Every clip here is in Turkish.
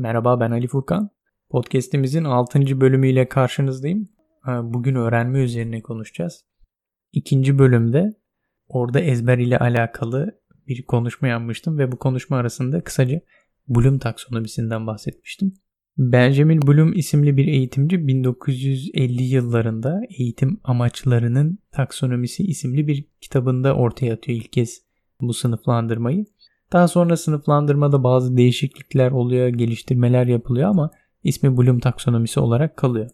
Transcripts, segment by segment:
Merhaba ben Ali Furkan. Podcast'imizin 6. bölümüyle karşınızdayım. Bugün öğrenme üzerine konuşacağız. İkinci bölümde orada ezber ile alakalı bir konuşma yapmıştım ve bu konuşma arasında kısaca Bloom taksonomisinden bahsetmiştim. Benjamin Bloom isimli bir eğitimci 1950 yıllarında eğitim amaçlarının taksonomisi isimli bir kitabında ortaya atıyor ilk kez bu sınıflandırmayı. Daha sonra sınıflandırmada bazı değişiklikler oluyor, geliştirmeler yapılıyor ama ismi Bloom taksonomisi olarak kalıyor.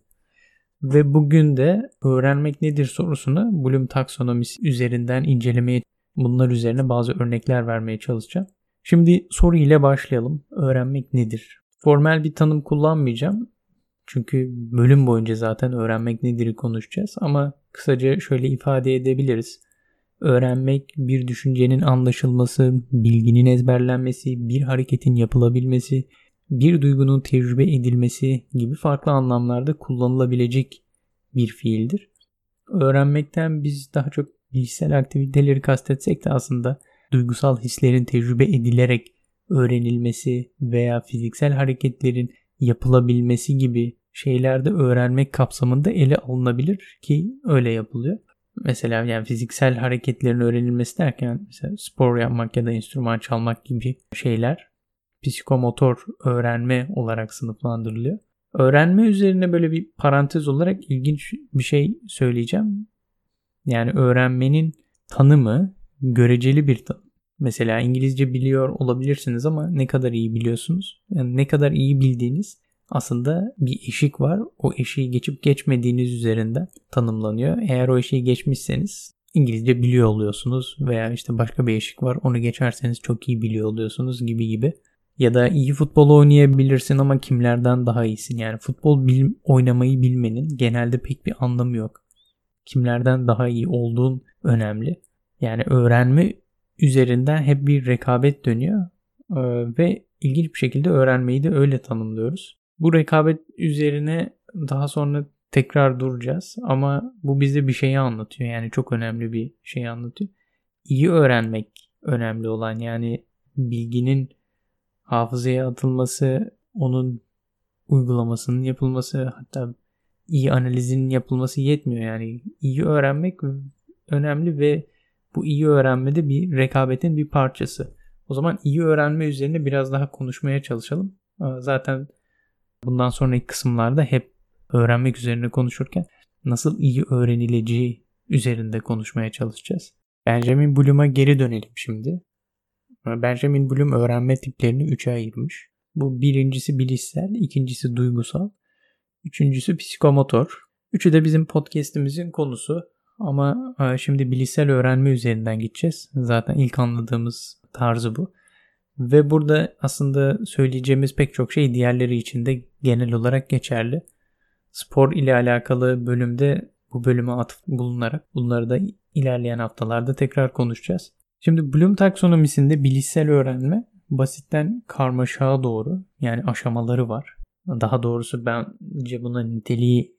Ve bugün de öğrenmek nedir sorusunu Bloom taksonomisi üzerinden incelemeye, bunlar üzerine bazı örnekler vermeye çalışacağım. Şimdi soru ile başlayalım. Öğrenmek nedir? Formal bir tanım kullanmayacağım. Çünkü bölüm boyunca zaten öğrenmek nedir'i konuşacağız ama kısaca şöyle ifade edebiliriz. Öğrenmek bir düşüncenin anlaşılması, bilginin ezberlenmesi, bir hareketin yapılabilmesi, bir duygunun tecrübe edilmesi gibi farklı anlamlarda kullanılabilecek bir fiildir. Öğrenmekten biz daha çok bilişsel aktiviteleri kastetsek de aslında duygusal hislerin tecrübe edilerek öğrenilmesi veya fiziksel hareketlerin yapılabilmesi gibi şeylerde öğrenmek kapsamında ele alınabilir ki öyle yapılıyor. Mesela yani fiziksel hareketlerin öğrenilmesi derken mesela spor yapmak ya da enstrüman çalmak gibi şeyler psikomotor öğrenme olarak sınıflandırılıyor. Öğrenme üzerine böyle bir parantez olarak ilginç bir şey söyleyeceğim. Yani öğrenmenin tanımı göreceli bir tanım. Mesela İngilizce biliyor olabilirsiniz ama ne kadar iyi biliyorsunuz? Yani ne kadar iyi bildiğiniz aslında bir eşik var. O eşiği geçip geçmediğiniz üzerinden tanımlanıyor. Eğer o eşiği geçmişseniz İngilizce biliyor oluyorsunuz veya işte başka bir eşik var. Onu geçerseniz çok iyi biliyor oluyorsunuz gibi gibi. Ya da iyi futbol oynayabilirsin ama kimlerden daha iyisin? Yani futbol bil, oynamayı bilmenin genelde pek bir anlamı yok. Kimlerden daha iyi olduğun önemli. Yani öğrenme üzerinden hep bir rekabet dönüyor ee, ve ilginç bir şekilde öğrenmeyi de öyle tanımlıyoruz. Bu rekabet üzerine daha sonra tekrar duracağız ama bu bize bir şeyi anlatıyor. Yani çok önemli bir şey anlatıyor. İyi öğrenmek önemli olan yani bilginin hafızaya atılması, onun uygulamasının yapılması hatta iyi analizinin yapılması yetmiyor. Yani iyi öğrenmek önemli ve bu iyi öğrenmede bir rekabetin bir parçası. O zaman iyi öğrenme üzerine biraz daha konuşmaya çalışalım. Zaten bundan sonraki kısımlarda hep öğrenmek üzerine konuşurken nasıl iyi öğrenileceği üzerinde konuşmaya çalışacağız. Benjamin Bloom'a geri dönelim şimdi. Benjamin Bloom öğrenme tiplerini üçe ayırmış. Bu birincisi bilişsel, ikincisi duygusal, üçüncüsü psikomotor. Üçü de bizim podcast'imizin konusu. Ama e, şimdi bilişsel öğrenme üzerinden gideceğiz. Zaten ilk anladığımız tarzı bu. Ve burada aslında söyleyeceğimiz pek çok şey diğerleri için de genel olarak geçerli. Spor ile alakalı bölümde bu bölüme atıf bulunarak bunları da ilerleyen haftalarda tekrar konuşacağız. Şimdi Bloom taksonomisinde bilişsel öğrenme basitten karmaşağa doğru yani aşamaları var. Daha doğrusu bence buna niteliği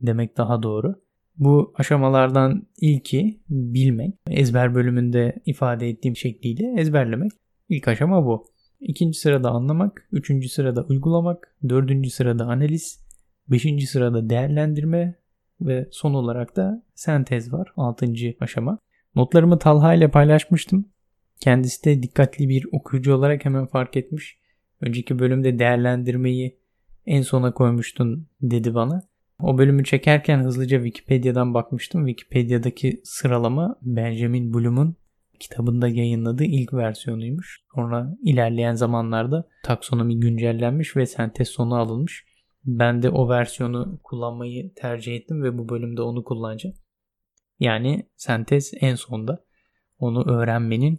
demek daha doğru. Bu aşamalardan ilki bilmek. Ezber bölümünde ifade ettiğim şekliyle ezberlemek. İlk aşama bu. İkinci sırada anlamak, üçüncü sırada uygulamak, dördüncü sırada analiz, beşinci sırada değerlendirme ve son olarak da sentez var. Altıncı aşama. Notlarımı Talha ile paylaşmıştım. Kendisi de dikkatli bir okuyucu olarak hemen fark etmiş. Önceki bölümde değerlendirmeyi en sona koymuştun dedi bana. O bölümü çekerken hızlıca Wikipedia'dan bakmıştım. Wikipedia'daki sıralama Benjamin Bloom'un kitabında yayınladığı ilk versiyonuymuş. Sonra ilerleyen zamanlarda taksonomi güncellenmiş ve sentez sonu alınmış. Ben de o versiyonu kullanmayı tercih ettim ve bu bölümde onu kullanacağım. Yani sentez en sonda. Onu öğrenmenin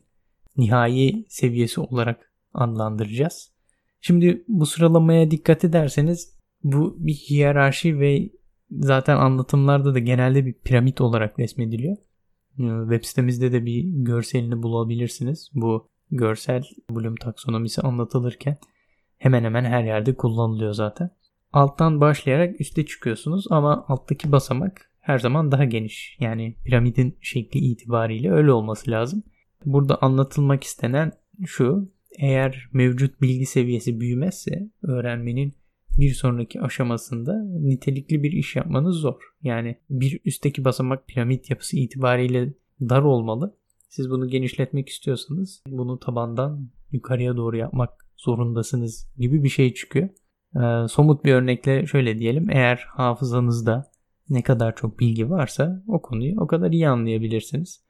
nihai seviyesi olarak adlandıracağız. Şimdi bu sıralamaya dikkat ederseniz bu bir hiyerarşi ve zaten anlatımlarda da genelde bir piramit olarak resmediliyor. Web sitemizde de bir görselini bulabilirsiniz. Bu görsel Bloom taksonomisi anlatılırken hemen hemen her yerde kullanılıyor zaten. Alttan başlayarak üste çıkıyorsunuz ama alttaki basamak her zaman daha geniş. Yani piramidin şekli itibariyle öyle olması lazım. Burada anlatılmak istenen şu. Eğer mevcut bilgi seviyesi büyümezse öğrenmenin bir sonraki aşamasında nitelikli bir iş yapmanız zor. Yani bir üstteki basamak piramit yapısı itibariyle dar olmalı. Siz bunu genişletmek istiyorsanız bunu tabandan yukarıya doğru yapmak zorundasınız gibi bir şey çıkıyor. Ee, somut bir örnekle şöyle diyelim. Eğer hafızanızda ne kadar çok bilgi varsa o konuyu o kadar iyi anlayabilirsiniz.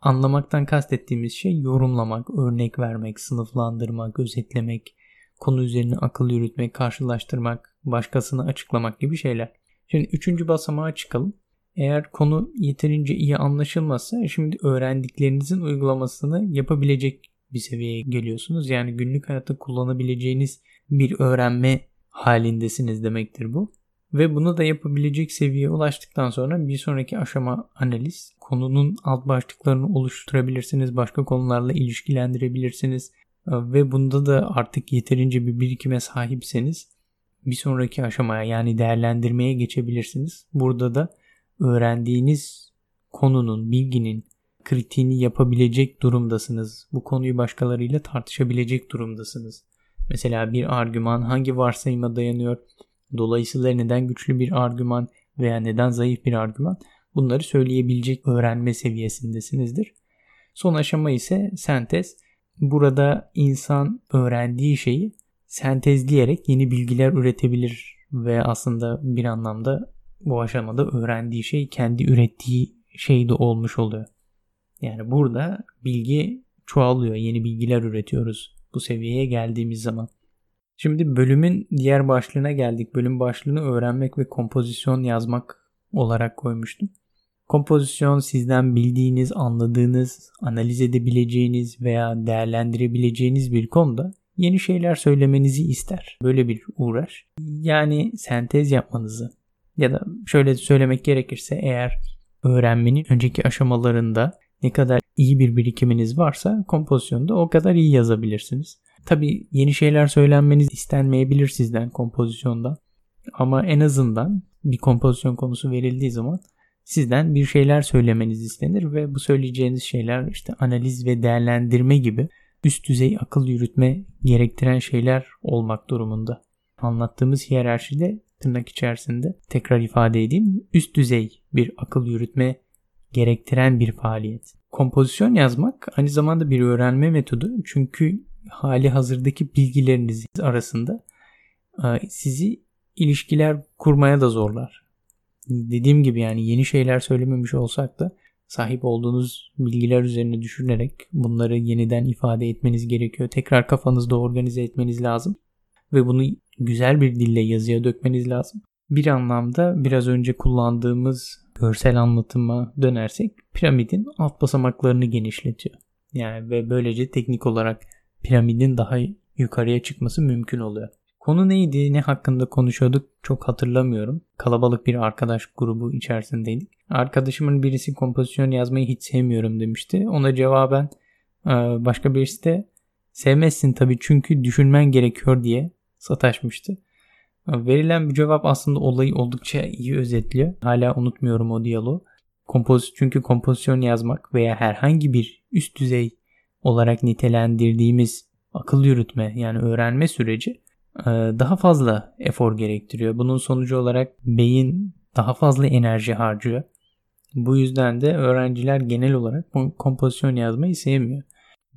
Anlamaktan kastettiğimiz şey yorumlamak, örnek vermek, sınıflandırmak, özetlemek, konu üzerine akıl yürütmek, karşılaştırmak, başkasını açıklamak gibi şeyler. Şimdi üçüncü basamağa çıkalım. Eğer konu yeterince iyi anlaşılmazsa şimdi öğrendiklerinizin uygulamasını yapabilecek bir seviyeye geliyorsunuz. Yani günlük hayatta kullanabileceğiniz bir öğrenme halindesiniz demektir bu. Ve bunu da yapabilecek seviyeye ulaştıktan sonra bir sonraki aşama analiz. Konunun alt başlıklarını oluşturabilirsiniz. Başka konularla ilişkilendirebilirsiniz. Ve bunda da artık yeterince bir birikime sahipseniz bir sonraki aşamaya yani değerlendirmeye geçebilirsiniz. Burada da öğrendiğiniz konunun, bilginin kritiğini yapabilecek durumdasınız. Bu konuyu başkalarıyla tartışabilecek durumdasınız. Mesela bir argüman hangi varsayıma dayanıyor? Dolayısıyla neden güçlü bir argüman veya neden zayıf bir argüman? Bunları söyleyebilecek öğrenme seviyesindesinizdir. Son aşama ise sentez. Burada insan öğrendiği şeyi sentezleyerek yeni bilgiler üretebilir ve aslında bir anlamda bu aşamada öğrendiği şey kendi ürettiği şey de olmuş oluyor. Yani burada bilgi çoğalıyor. Yeni bilgiler üretiyoruz bu seviyeye geldiğimiz zaman. Şimdi bölümün diğer başlığına geldik. Bölüm başlığını öğrenmek ve kompozisyon yazmak olarak koymuştum. Kompozisyon sizden bildiğiniz, anladığınız, analiz edebileceğiniz veya değerlendirebileceğiniz bir konuda yeni şeyler söylemenizi ister. Böyle bir uğraş. Yani sentez yapmanızı ya da şöyle söylemek gerekirse eğer öğrenmenin önceki aşamalarında ne kadar iyi bir birikiminiz varsa kompozisyonda o kadar iyi yazabilirsiniz. Tabi yeni şeyler söylenmeniz istenmeyebilir sizden kompozisyonda. Ama en azından bir kompozisyon konusu verildiği zaman sizden bir şeyler söylemeniz istenir ve bu söyleyeceğiniz şeyler işte analiz ve değerlendirme gibi üst düzey akıl yürütme gerektiren şeyler olmak durumunda. Anlattığımız hiyerarşide tırnak içerisinde tekrar ifade edeyim üst düzey bir akıl yürütme gerektiren bir faaliyet. Kompozisyon yazmak aynı zamanda bir öğrenme metodu çünkü hali hazırdaki bilgileriniz arasında e, sizi ilişkiler kurmaya da zorlar. Dediğim gibi yani yeni şeyler söylememiş olsak da sahip olduğunuz bilgiler üzerine düşünerek bunları yeniden ifade etmeniz gerekiyor. Tekrar kafanızda organize etmeniz lazım ve bunu güzel bir dille yazıya dökmeniz lazım. Bir anlamda biraz önce kullandığımız görsel anlatıma dönersek piramidin alt basamaklarını genişletiyor. Yani ve böylece teknik olarak piramidin daha yukarıya çıkması mümkün oluyor. Konu neydi, ne hakkında konuşuyorduk çok hatırlamıyorum. Kalabalık bir arkadaş grubu içerisindeydik. Arkadaşımın birisi kompozisyon yazmayı hiç sevmiyorum demişti. Ona cevaben e, başka birisi de sevmezsin tabii çünkü düşünmen gerekiyor diye sataşmıştı. Verilen bir cevap aslında olayı oldukça iyi özetliyor. Hala unutmuyorum o diyaloğu. Kompoz çünkü kompozisyon yazmak veya herhangi bir üst düzey olarak nitelendirdiğimiz akıl yürütme yani öğrenme süreci e, daha fazla efor gerektiriyor. Bunun sonucu olarak beyin daha fazla enerji harcıyor. Bu yüzden de öğrenciler genel olarak kompozisyon yazmayı sevmiyor.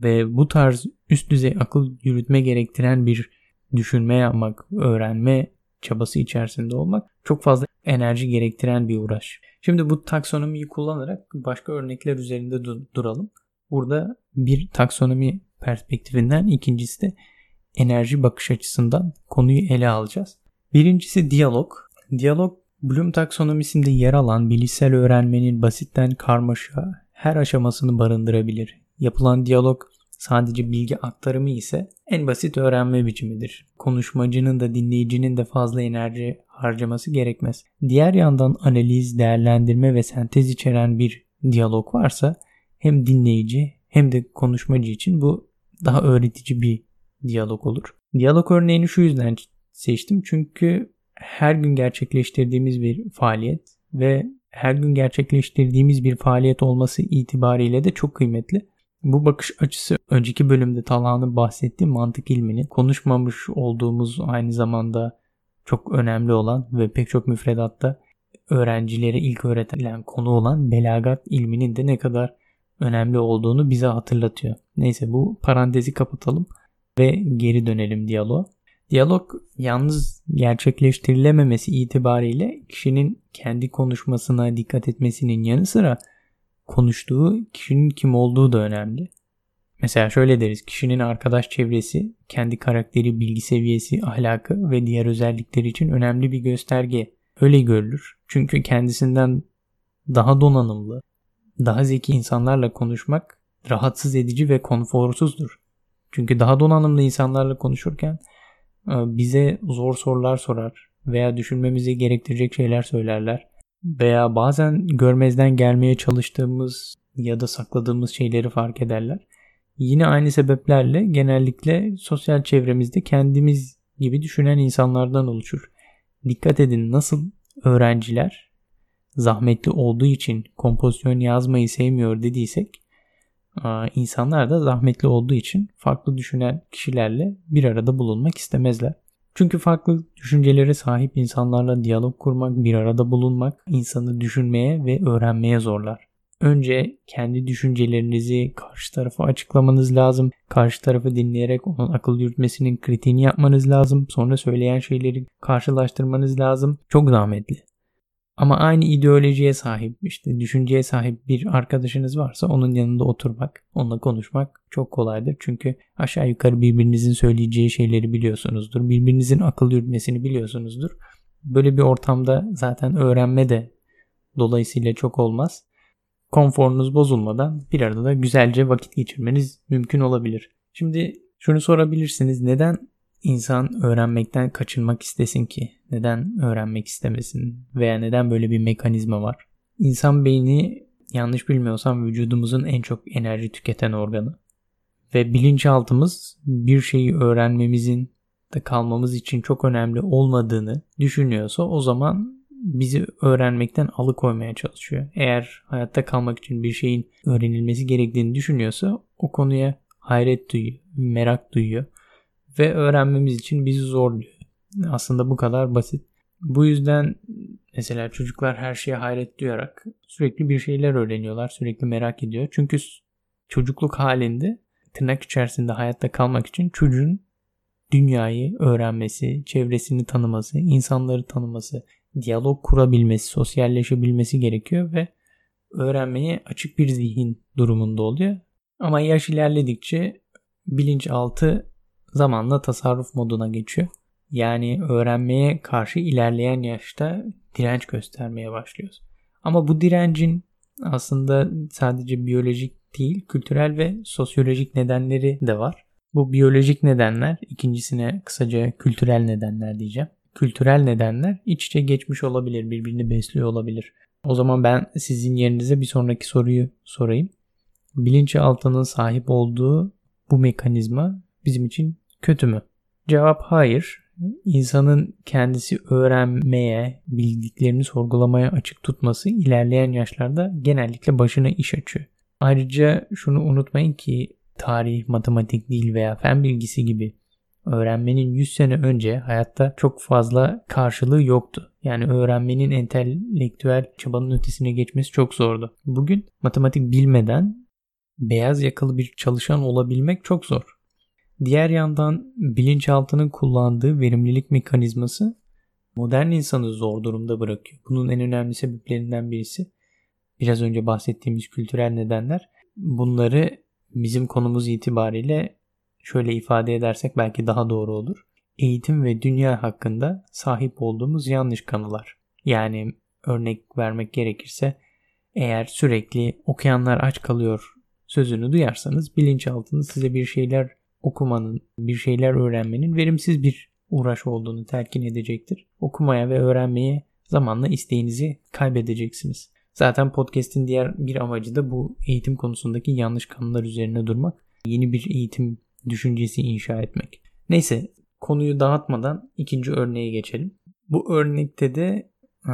Ve bu tarz üst düzey akıl yürütme gerektiren bir düşünme yapmak, öğrenme çabası içerisinde olmak çok fazla enerji gerektiren bir uğraş. Şimdi bu taksonomiyi kullanarak başka örnekler üzerinde duralım. Burada bir taksonomi perspektifinden ikincisi de enerji bakış açısından konuyu ele alacağız. Birincisi diyalog. Diyalog Bloom taksonomisinde yer alan bilişsel öğrenmenin basitten karmaşa her aşamasını barındırabilir. Yapılan diyalog sadece bilgi aktarımı ise en basit öğrenme biçimidir. Konuşmacının da dinleyicinin de fazla enerji harcaması gerekmez. Diğer yandan analiz, değerlendirme ve sentez içeren bir diyalog varsa hem dinleyici hem de konuşmacı için bu daha öğretici bir diyalog olur. Diyalog örneğini şu yüzden seçtim çünkü her gün gerçekleştirdiğimiz bir faaliyet ve her gün gerçekleştirdiğimiz bir faaliyet olması itibariyle de çok kıymetli. Bu bakış açısı önceki bölümde Talha'nın bahsettiği mantık ilmini konuşmamış olduğumuz aynı zamanda çok önemli olan ve pek çok müfredatta öğrencilere ilk öğretilen konu olan belagat ilminin de ne kadar önemli olduğunu bize hatırlatıyor. Neyse bu parantezi kapatalım ve geri dönelim diyaloğa. Diyalog yalnız gerçekleştirilememesi itibariyle kişinin kendi konuşmasına dikkat etmesinin yanı sıra konuştuğu kişinin kim olduğu da önemli. Mesela şöyle deriz kişinin arkadaş çevresi, kendi karakteri, bilgi seviyesi, ahlakı ve diğer özellikleri için önemli bir gösterge. Öyle görülür. Çünkü kendisinden daha donanımlı, daha zeki insanlarla konuşmak rahatsız edici ve konforsuzdur. Çünkü daha donanımlı insanlarla konuşurken e, bize zor sorular sorar veya düşünmemizi gerektirecek şeyler söylerler veya bazen görmezden gelmeye çalıştığımız ya da sakladığımız şeyleri fark ederler. Yine aynı sebeplerle genellikle sosyal çevremizde kendimiz gibi düşünen insanlardan oluşur. Dikkat edin nasıl öğrenciler zahmetli olduğu için kompozisyon yazmayı sevmiyor dediysek insanlar da zahmetli olduğu için farklı düşünen kişilerle bir arada bulunmak istemezler. Çünkü farklı düşüncelere sahip insanlarla diyalog kurmak, bir arada bulunmak insanı düşünmeye ve öğrenmeye zorlar. Önce kendi düşüncelerinizi karşı tarafa açıklamanız lazım. Karşı tarafı dinleyerek onun akıl yürütmesinin kritiğini yapmanız lazım. Sonra söyleyen şeyleri karşılaştırmanız lazım. Çok zahmetli. Ama aynı ideolojiye sahip, işte düşünceye sahip bir arkadaşınız varsa onun yanında oturmak, onunla konuşmak çok kolaydır. Çünkü aşağı yukarı birbirinizin söyleyeceği şeyleri biliyorsunuzdur. Birbirinizin akıl yürütmesini biliyorsunuzdur. Böyle bir ortamda zaten öğrenme de dolayısıyla çok olmaz. Konforunuz bozulmadan bir arada da güzelce vakit geçirmeniz mümkün olabilir. Şimdi şunu sorabilirsiniz. Neden insan öğrenmekten kaçınmak istesin ki? Neden öğrenmek istemesin? Veya neden böyle bir mekanizma var? İnsan beyni yanlış bilmiyorsam vücudumuzun en çok enerji tüketen organı. Ve bilinçaltımız bir şeyi öğrenmemizin de kalmamız için çok önemli olmadığını düşünüyorsa o zaman bizi öğrenmekten alıkoymaya çalışıyor. Eğer hayatta kalmak için bir şeyin öğrenilmesi gerektiğini düşünüyorsa o konuya hayret duyuyor, merak duyuyor ve öğrenmemiz için bizi zorluyor. Aslında bu kadar basit. Bu yüzden mesela çocuklar her şeye hayret duyarak sürekli bir şeyler öğreniyorlar, sürekli merak ediyor. Çünkü çocukluk halinde tırnak içerisinde hayatta kalmak için çocuğun dünyayı öğrenmesi, çevresini tanıması, insanları tanıması, diyalog kurabilmesi, sosyalleşebilmesi gerekiyor ve öğrenmeye açık bir zihin durumunda oluyor. Ama yaş ilerledikçe bilinçaltı zamanla tasarruf moduna geçiyor. Yani öğrenmeye karşı ilerleyen yaşta direnç göstermeye başlıyoruz. Ama bu direncin aslında sadece biyolojik değil, kültürel ve sosyolojik nedenleri de var. Bu biyolojik nedenler, ikincisine kısaca kültürel nedenler diyeceğim. Kültürel nedenler iç içe geçmiş olabilir, birbirini besliyor olabilir. O zaman ben sizin yerinize bir sonraki soruyu sorayım. Bilinçaltının sahip olduğu bu mekanizma bizim için kötü mü? Cevap hayır. İnsanın kendisi öğrenmeye, bildiklerini sorgulamaya açık tutması ilerleyen yaşlarda genellikle başına iş açıyor. Ayrıca şunu unutmayın ki tarih, matematik, dil veya fen bilgisi gibi öğrenmenin 100 sene önce hayatta çok fazla karşılığı yoktu. Yani öğrenmenin entelektüel çabanın ötesine geçmesi çok zordu. Bugün matematik bilmeden beyaz yakalı bir çalışan olabilmek çok zor. Diğer yandan bilinçaltının kullandığı verimlilik mekanizması modern insanı zor durumda bırakıyor. Bunun en önemli sebeplerinden birisi biraz önce bahsettiğimiz kültürel nedenler. Bunları bizim konumuz itibariyle şöyle ifade edersek belki daha doğru olur. Eğitim ve dünya hakkında sahip olduğumuz yanlış kanılar. Yani örnek vermek gerekirse eğer sürekli okuyanlar aç kalıyor sözünü duyarsanız bilinçaltınız size bir şeyler okumanın, bir şeyler öğrenmenin verimsiz bir uğraş olduğunu telkin edecektir. Okumaya ve öğrenmeye zamanla isteğinizi kaybedeceksiniz. Zaten podcast'in diğer bir amacı da bu eğitim konusundaki yanlış kanunlar üzerine durmak. Yeni bir eğitim düşüncesi inşa etmek. Neyse konuyu dağıtmadan ikinci örneğe geçelim. Bu örnekte de e,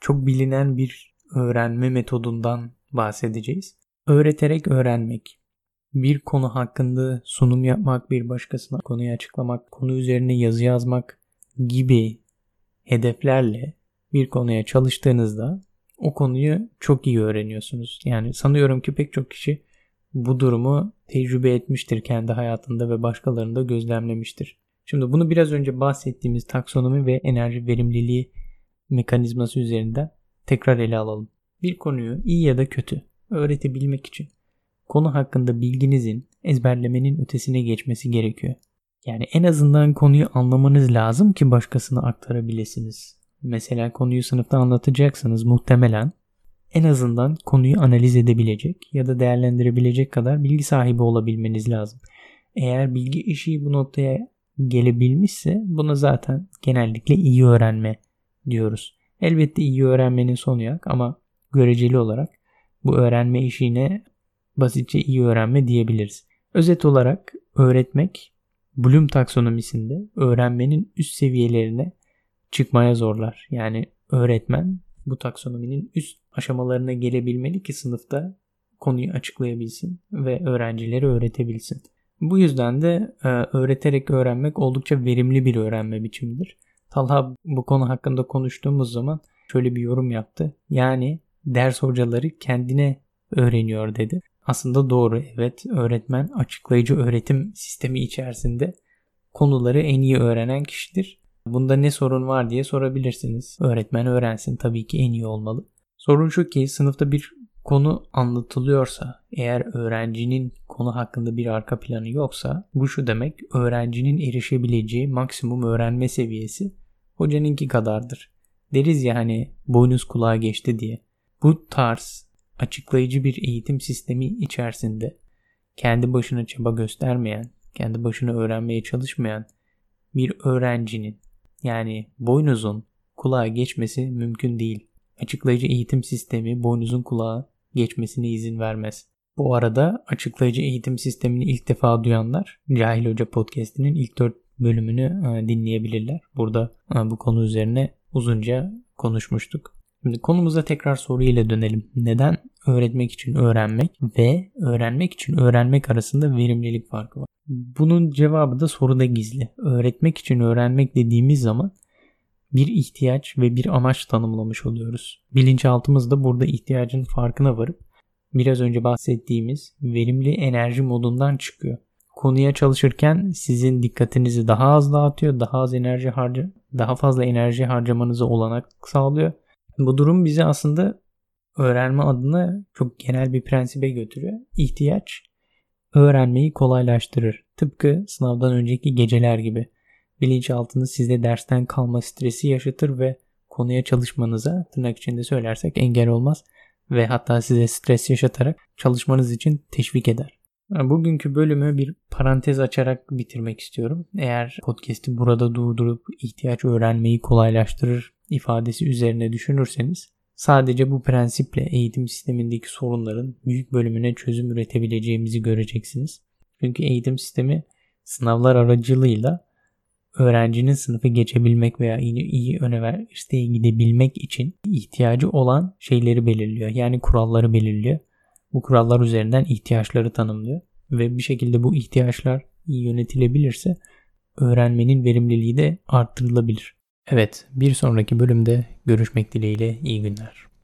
çok bilinen bir öğrenme metodundan bahsedeceğiz. Öğreterek öğrenmek. Bir konu hakkında sunum yapmak, bir başkasına konuyu açıklamak, konu üzerine yazı yazmak gibi hedeflerle bir konuya çalıştığınızda o konuyu çok iyi öğreniyorsunuz. Yani sanıyorum ki pek çok kişi bu durumu tecrübe etmiştir kendi hayatında ve başkalarında gözlemlemiştir. Şimdi bunu biraz önce bahsettiğimiz taksonomi ve enerji verimliliği mekanizması üzerinden tekrar ele alalım. Bir konuyu iyi ya da kötü öğretebilmek için konu hakkında bilginizin ezberlemenin ötesine geçmesi gerekiyor. Yani en azından konuyu anlamanız lazım ki başkasına aktarabilirsiniz. Mesela konuyu sınıfta anlatacaksınız muhtemelen en azından konuyu analiz edebilecek ya da değerlendirebilecek kadar bilgi sahibi olabilmeniz lazım. Eğer bilgi işi bu noktaya gelebilmişse buna zaten genellikle iyi öğrenme diyoruz. Elbette iyi öğrenmenin sonu yok ama göreceli olarak bu öğrenme işine basitçe iyi öğrenme diyebiliriz. Özet olarak öğretmek Bloom taksonomisinde öğrenmenin üst seviyelerine çıkmaya zorlar. Yani öğretmen bu taksonominin üst aşamalarına gelebilmeli ki sınıfta konuyu açıklayabilsin ve öğrencileri öğretebilsin. Bu yüzden de e, öğreterek öğrenmek oldukça verimli bir öğrenme biçimidir. Talha bu konu hakkında konuştuğumuz zaman şöyle bir yorum yaptı. Yani ders hocaları kendine öğreniyor dedi. Aslında doğru evet öğretmen açıklayıcı öğretim sistemi içerisinde konuları en iyi öğrenen kişidir. Bunda ne sorun var diye sorabilirsiniz. Öğretmen öğrensin tabii ki en iyi olmalı. Sorun şu ki sınıfta bir konu anlatılıyorsa eğer öğrencinin konu hakkında bir arka planı yoksa bu şu demek öğrencinin erişebileceği maksimum öğrenme seviyesi hocanınki kadardır. Deriz ya hani boynuz kulağa geçti diye. Bu tarz açıklayıcı bir eğitim sistemi içerisinde kendi başına çaba göstermeyen, kendi başına öğrenmeye çalışmayan bir öğrencinin yani boynuzun kulağa geçmesi mümkün değil. Açıklayıcı eğitim sistemi boynuzun kulağa geçmesine izin vermez. Bu arada açıklayıcı eğitim sistemini ilk defa duyanlar Cahil Hoca Podcast'inin ilk 4 bölümünü e, dinleyebilirler. Burada e, bu konu üzerine uzunca konuşmuştuk. Şimdi konumuza tekrar soruyla dönelim. Neden öğretmek için öğrenmek ve öğrenmek için öğrenmek arasında verimlilik farkı var? Bunun cevabı da soruda gizli. Öğretmek için öğrenmek dediğimiz zaman bir ihtiyaç ve bir amaç tanımlamış oluyoruz. Bilinçaltımız da burada ihtiyacın farkına varıp biraz önce bahsettiğimiz verimli enerji modundan çıkıyor. Konuya çalışırken sizin dikkatinizi daha az dağıtıyor, daha az enerji harca, daha fazla enerji harcamanızı olanak sağlıyor. Bu durum bizi aslında öğrenme adına çok genel bir prensibe götürüyor. İhtiyaç öğrenmeyi kolaylaştırır. Tıpkı sınavdan önceki geceler gibi. Bilinçaltını sizde dersten kalma stresi yaşatır ve konuya çalışmanıza tırnak içinde söylersek engel olmaz ve hatta size stres yaşatarak çalışmanız için teşvik eder. Bugünkü bölümü bir parantez açarak bitirmek istiyorum. Eğer podcast'i burada durdurup ihtiyaç öğrenmeyi kolaylaştırır ifadesi üzerine düşünürseniz sadece bu prensiple eğitim sistemindeki sorunların büyük bölümüne çözüm üretebileceğimizi göreceksiniz. Çünkü eğitim sistemi sınavlar aracılığıyla öğrencinin sınıfı geçebilmek veya iyi, iyi üniversiteye gidebilmek için ihtiyacı olan şeyleri belirliyor. Yani kuralları belirliyor. Bu kurallar üzerinden ihtiyaçları tanımlıyor. Ve bir şekilde bu ihtiyaçlar iyi yönetilebilirse öğrenmenin verimliliği de arttırılabilir. Evet bir sonraki bölümde görüşmek dileğiyle iyi günler.